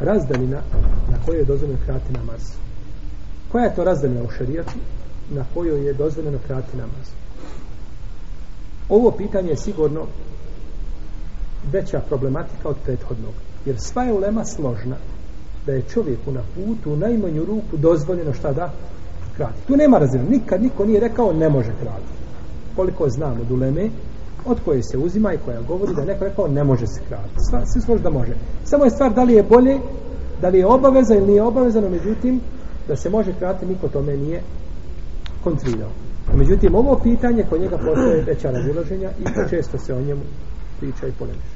razdaljina na kojoj je dozvoljeno krati namaz. Koja je to razdaljina u šarijatu na kojoj je dozvoljeno krati namaz? Ovo pitanje je sigurno veća problematika od prethodnog. Jer sva je ulema složna da je čovjeku na putu u najmanju ruku dozvoljeno šta da krati. Tu nema razdaljina. Nikad niko nije rekao ne može krati. Koliko znam od ulemeje, od koje se uzima i koja govori da neko rekao ne može se krati. Sva, svi složi da može. Samo je stvar da li je bolje, da li je obaveza ili nije obaveza, no međutim, da se može krati, niko tome nije kontrirao. Međutim, ovo pitanje kod njega postoje veća razilaženja i često se o njemu priča i polemiš.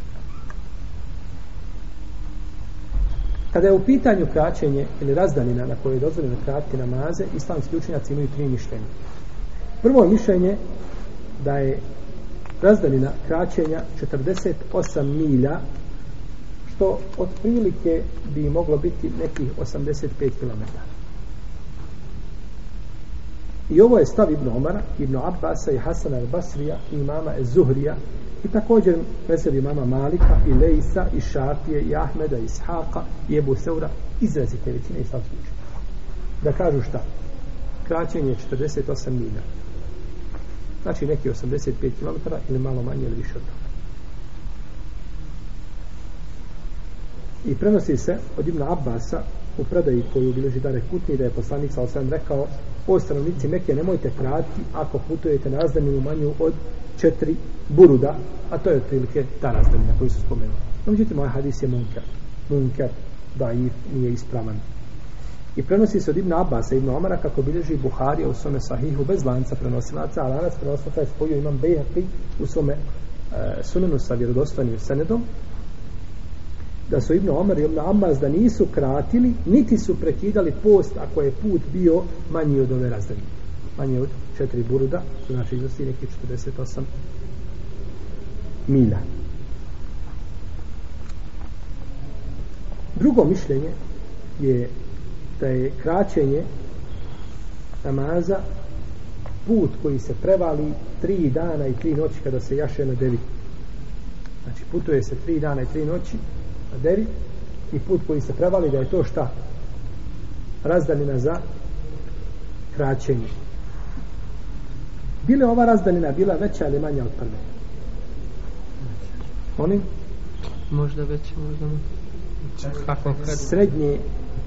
Kada je u pitanju kraćenje ili razdanina na koje je dozvoljeno kratke namaze, islamski učenjaci imaju tri mišljenja. Prvo mišljenje da je razdaljina kraćenja 48 milja, što otprilike bi moglo biti nekih 85 km. I ovo je stav Ibn Omara, Ibn Abbasa i Hasana al Basrija i imama Ezuhrija i također mesel imama Malika i Leisa i Šafije i Ahmeda i Ishaqa i Ebu Seura izrazite većine i sad slučaju. Da kažu šta? Kraćenje 48 milija. Znači neki 85 km ili malo manje ili više od toga. I prenosi se od Ibn Abbasa u predaji koju obiloži Dare Kutni da je poslanik sa osam rekao o stanovnici Mekije nemojte krati ako putujete na razdanju manju od četiri buruda, a to je otprilike ta razdanja koju su spomenuli. No, međutim, ovaj hadis je munker. Munker, daif, nije ispravan. I prenosi se od Ibn Abbas i Ibn Omara kako bilježi Buharija u svome sahihu bez lanca prenosilaca, a lanac prenosilaca je spojio imam Bejaki u svome e, sunenu sa vjerodostojnim senedom, da su Ibn Omar i Ibn Abbas da nisu kratili, niti su prekidali post ako je put bio manji od ove razdelje. Manji od četiri buruda, to znači iznosi neki 48 mila. Drugo mišljenje je da je kraćenje namaza put koji se prevali tri dana i tri noći kada se jaše na devi. Znači putuje se tri dana i tri noći na devi i put koji se prevali da je to šta? Razdaljina za kraćenje. Bila ova razdaljina bila veća ali manja od prve? Oni? Možda veća, možda manja. Srednje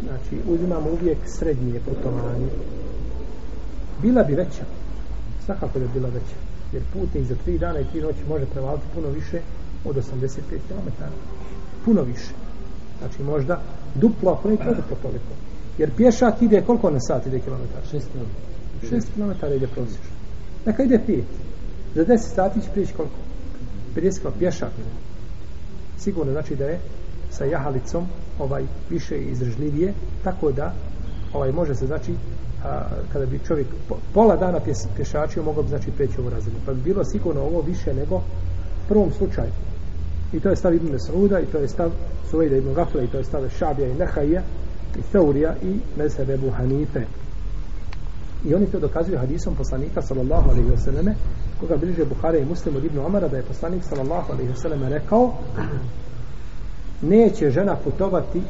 znači uzimamo uvijek srednje putovanje bila bi veća svakako da bi bila veća jer putnik za tri dana i tri noći može prevaliti puno više od 85 km puno više znači možda duplo ako ne kaže po toliko jer pješak ide koliko na sat ide kilometara 6, 6 km ide prosječno neka ide 5 za 10 sati će prijeći koliko 50 km pješak sigurno znači da je sa jahalicom ovaj više izdržljivije tako da ovaj može se znači a, kada bi čovjek pola dana pje, pješačio mogao bi znači preći ovu razinu pa bi bilo sigurno ovo više nego u prvom slučaju i to je stav Ibn Sauda i to je stav Suvejda Ibn Gafla i to je stav Šabija i Nehajija i Seurija i Mesebebu Hanife i oni to dokazuju hadisom poslanika sallallahu alaihi wa sallame koga bliže Buhare i Muslim od Ibn Omara da je poslanik sallallahu alaihi wa sallame rekao neće žena putovati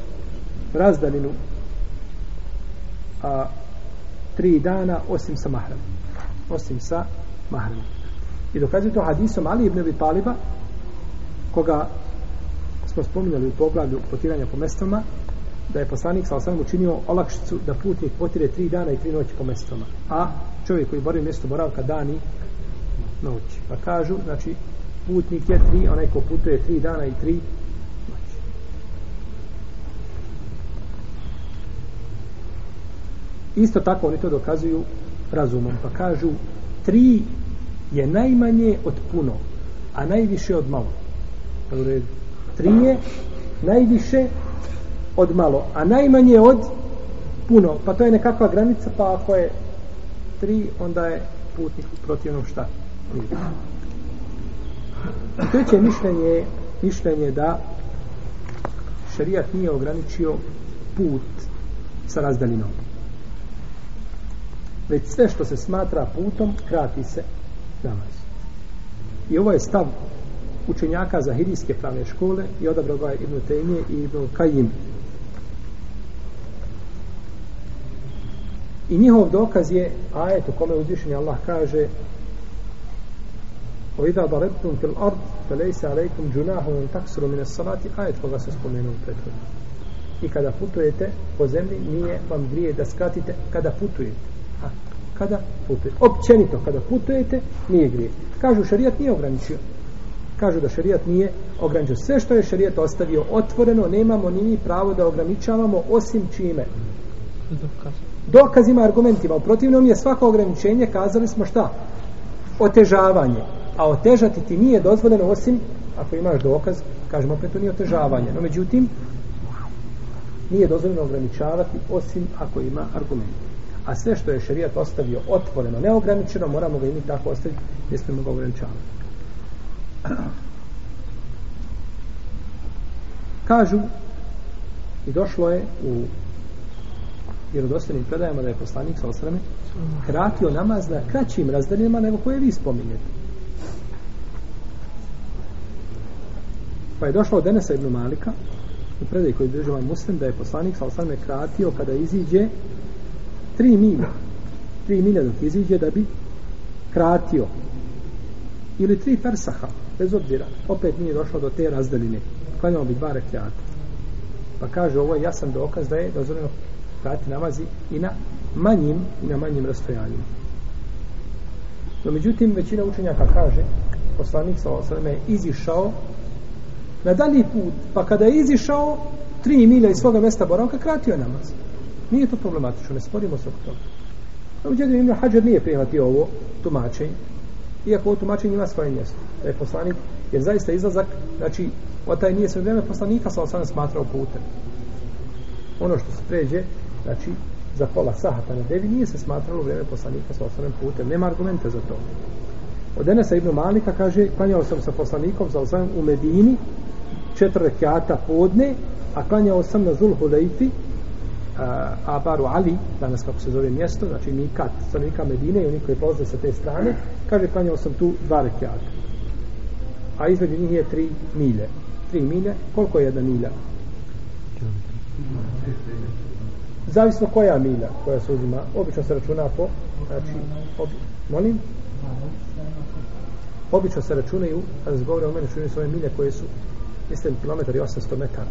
razdaljinu a tri dana osim sa mahramom osim sa mahramom i dokazuje to hadisom Ali ibn Abi Taliba koga smo spominjali u poglavlju potiranja po mestama da je poslanik sa osanom učinio olakšicu da putnik potire tri dana i tri noći po mestama a čovjek koji bori mjesto boravka dani noći pa kažu znači putnik je tri onaj ko putuje tri dana i tri isto tako oni to dokazuju razumom, pa kažu tri je najmanje od puno, a najviše od malo. Dobre, pa tri je najviše od malo, a najmanje od puno. Pa to je nekakva granica, pa ako je tri, onda je putnik u protivnom šta. I treće mišljenje je mišljenje da šerijat nije ograničio put sa razdaljinom već sve što se smatra putom krati se namaz i ovo je stav učenjaka za hirijske pravne škole i odabrao ga je Ibn Tejmije i Ibn Kajim i njihov dokaz je ajet u kome uzvišenje Allah kaže o idha darabtum fil ard fe lejse alejkum džunahum un taksuru mine salati ajet koga se spomenu u prethodu i kada putujete po zemlji nije vam grije da skratite kada putujete kada putujete. Općenito, kada putujete, nije grije. Kažu, šarijat nije ograničio. Kažu da šarijat nije ograničio. Sve što je šarijat ostavio otvoreno, nemamo ni mi pravo da ograničavamo, osim čime. Dokazima, argumentima. U protivnom je svako ograničenje, kazali smo šta? Otežavanje. A otežati ti nije dozvoljeno, osim ako imaš dokaz, kažemo opet to nije otežavanje. No, međutim, nije dozvoljeno ograničavati, osim ako ima argumentima a sve što je šerijat ostavio otvoreno, neograničeno, moramo ga i mi tako ostaviti, jer smo ga ograničavali. Kažu, i došlo je u vjerodostojnim predajama da je poslanik sa osrame kratio namaz na kraćim razdaljima nego koje vi spominjete. Pa je došlo od Enesa ibn Malika u predaj koji je držao ovaj muslim da je poslanik sa osrame kratio kada iziđe tri milja tri milja dok iziđe da bi kratio ili tri persaha bez obzira opet nije došlo do te razdaljine klanjamo bi dva rekiata pa kaže ovo je jasan dokaz da je dozvoljeno krati namazi i na manjim i na manjim rastojanjima no međutim većina učenjaka kaže poslanik sa osreme je izišao na dalji put pa kada je izišao tri milja iz svoga mesta boravka kratio je namaz Nije to problematično, ne sporimo se oko toga. A uđe Ibn Hajar nije prihvatio ovo tumačenje, iako ovo tumačenje ima svoje mjesto. Da je poslanik, jer zaista izlazak, znači, o taj nije sve vreme poslanika, sa osam smatrao putem. Ono što se pređe, znači, za pola sahata na devi, nije se smatralo vreme poslanika sa osam putem. Nema argumente za to. Od Enesa Ibn Malika kaže, klanjao sam sa poslanikom za osam u Medini, četvrde kjata podne, a klanjao sam na Zulhu Lejfi, uh, Abaru Ali, danas kako se zove mjesto, znači Mikat, stanovnika Medine i oni koji polaze sa te strane, kaže, klanjao sam tu dva rekiata. A između njih je tri milje. Tri milje, koliko je jedna milja? Zavisno koja milja koja se uzima, obično se računa po, znači, ob, molim? Obično se računaju, a se govore o mene, računaju se ove milje koje su, mislim, kilometar i 800 metara.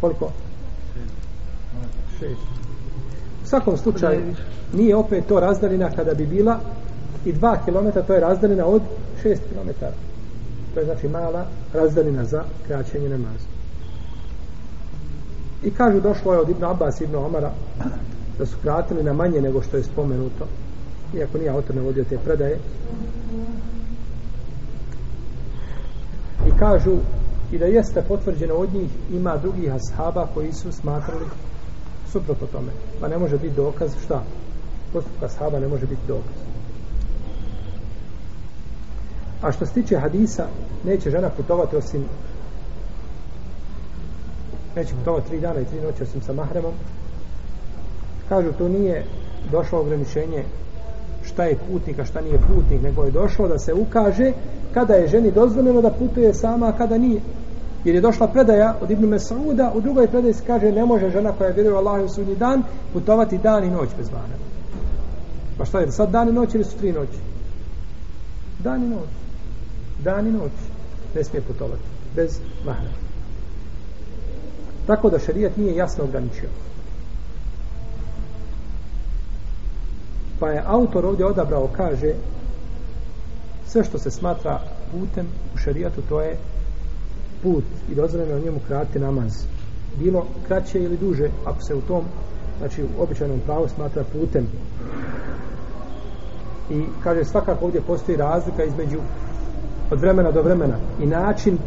Koliko? U svakom slučaju, nije opet to razdaljina kada bi bila i 2 km, to je razdaljina od 6 km. To je znači mala razdaljina za kraćenje namaza. I kažu, došlo je od Ibn Abbas i Ibn Omara da su kratili na manje nego što je spomenuto, iako nije autor ne vodio te predaje. I kažu, i da jeste potvrđeno od njih, ima drugih ashaba koji su smatrali suprotno tome. Pa ne može biti dokaz šta? Postupka sahaba ne može biti dokaz. A što se tiče hadisa, neće žena putovati osim neće putovati tri dana i tri noće osim sa mahremom. Kažu, to nije došlo ograničenje šta je putnik, a šta nije putnik, nego je došlo da se ukaže kada je ženi dozvoljeno da putuje sama, a kada nije jer je došla predaja od Ibnu Mesauda, u drugoj predaji se kaže ne može žena koja vjeruje u Allah i sudnji dan putovati dan i noć bez vana. Pa šta je, sad dan i noć ili su tri noći? Dan i noć. Dan i noć. Ne smije putovati. Bez mahana. Tako da šarijat nije jasno ograničio. Pa je autor ovdje odabrao, kaže, sve što se smatra putem u šarijatu, to je put i dozvoljeno je o njemu krati namaz. Bilo kraće ili duže, ako se u tom, znači u običajnom pravu smatra putem. I kaže, svakako ovdje postoji razlika između od vremena do vremena i način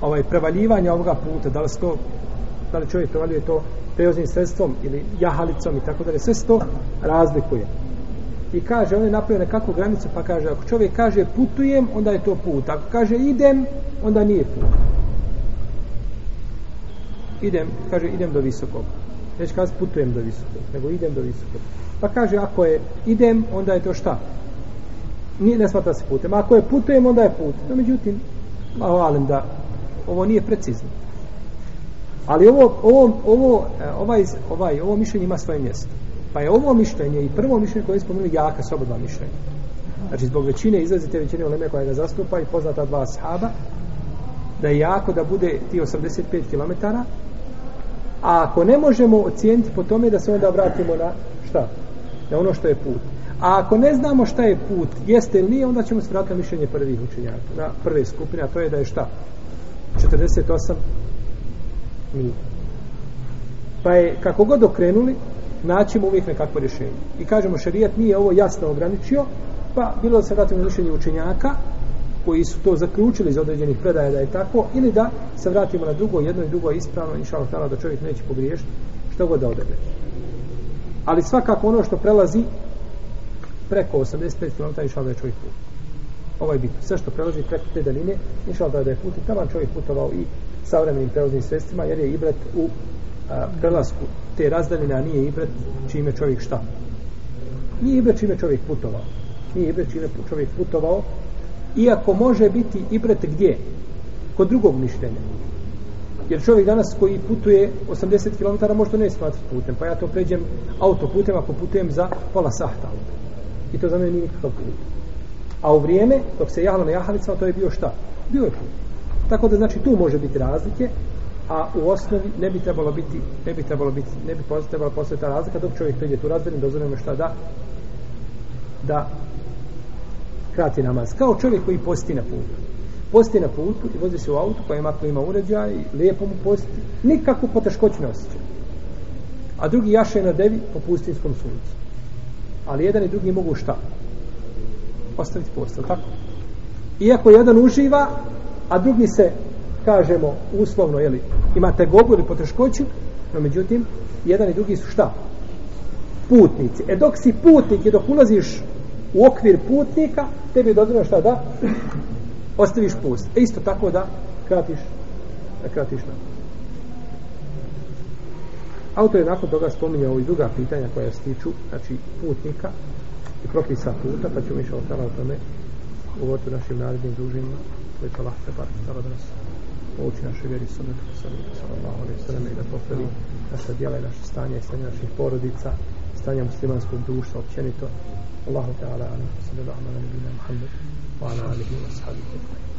ovaj prevaljivanja ovoga puta, da li se to da li čovjek prevaljuje to prevoznim sredstvom ili jahalicom i tako dalje, sve se to razlikuje. I kaže, on je napravio nekakvu granicu, pa kaže, ako čovjek kaže putujem, onda je to put. Ako kaže idem, onda nije put idem, kaže, idem do visokog. Neće kazi, putujem do visokog, nego idem do visokog. Pa kaže, ako je idem, onda je to šta? Nije, ne smata se putem. Ako je putujem, onda je put. No, međutim, malo alim da ovo nije precizno. Ali ovo, ovo, ovo, e, ovaj, ovaj, ovo mišljenje ima svoje mjesto. Pa je ovo mišljenje i prvo mišljenje koje je spomenuli jaka soba dva mišljenja. Znači, zbog većine izrazite većine uleme koja ga zastupa i poznata dva sahaba, da je jako da bude ti 85 km, A ako ne možemo ocijeniti po tome da se onda vratimo na šta? Na ono što je put. A ako ne znamo šta je put, jeste ili nije, onda ćemo se vratiti na mišljenje prvih učenjaka, na prve skupine, a to je da je šta? 48 mil. Pa je, kako god okrenuli, naćemo uvijek nekakvo rješenje. I kažemo, šarijat nije ovo jasno ograničio, pa bilo da se vratimo na mišljenje učenjaka, koji su to zaključili iz određenih predaja da je tako, ili da se vratimo na drugo, jedno i drugo je ispravno, inša Allah, da čovjek neće pogriješiti, što god da odebe. Ali svakako ono što prelazi preko 85 km, inša Allah, da je čovjek put. Ovo je bitno. Sve što prelazi preko te daline, inša Allah, da je put i tamo čovjek putovao i savremenim prevoznim sredstvima, jer je ibret u a, prelasku te razdaline, a nije ibret čime čovjek šta. Nije ibret čime čovjek putovao. Nije ibret čime čovjek putovao, iako može biti i bret gdje kod drugog mišljenja jer čovjek danas koji putuje 80 km možda ne smatra putem pa ja to pređem autoputem ako putujem za pola sahta i to za mene nije nikakav put a u vrijeme dok se jahalo na jahalicama to je bio šta? bio je put tako da znači tu može biti razlike a u osnovi ne bi trebalo biti ne bi trebalo biti ne bi trebalo postati ta razlika dok čovjek pređe tu razliku dozvoljeno šta da da krati namaz. Kao čovjek koji posti na putu. Posti na putu i vozi se u auto koji pa ima, koji ima uređaj, lijepo mu posti. Nikakvu poteškoću ne osjeća. A drugi jaše na devi po pustinskom suncu. Ali jedan i drugi mogu šta? Ostaviti post, tako? Iako jedan uživa, a drugi se, kažemo, uslovno, jeli, imate gobu ili poteškoću, no međutim, jedan i drugi su šta? putnici. E dok si putnik i dok ulaziš u okvir putnika, tebi je dozvoljeno šta da ostaviš post. E isto tako da kratiš, da kratiš na. Autor je nakon toga spominjao i druga pitanja koja se tiču, znači, putnika i propisa puta, pa ću mišao sada o tome govoriti u našim narednim družinima, koji će lahko prepariti sada da nas pouči našoj vjeri sunetu, sallallahu alaihi sallam, i da popravi naša djela i naše stanje, stanje naših porodica, stanje muslimanskog društva općenito, الله تعالى على صلى الله على نبينا محمد وعلى آله وأصحابه أجمعين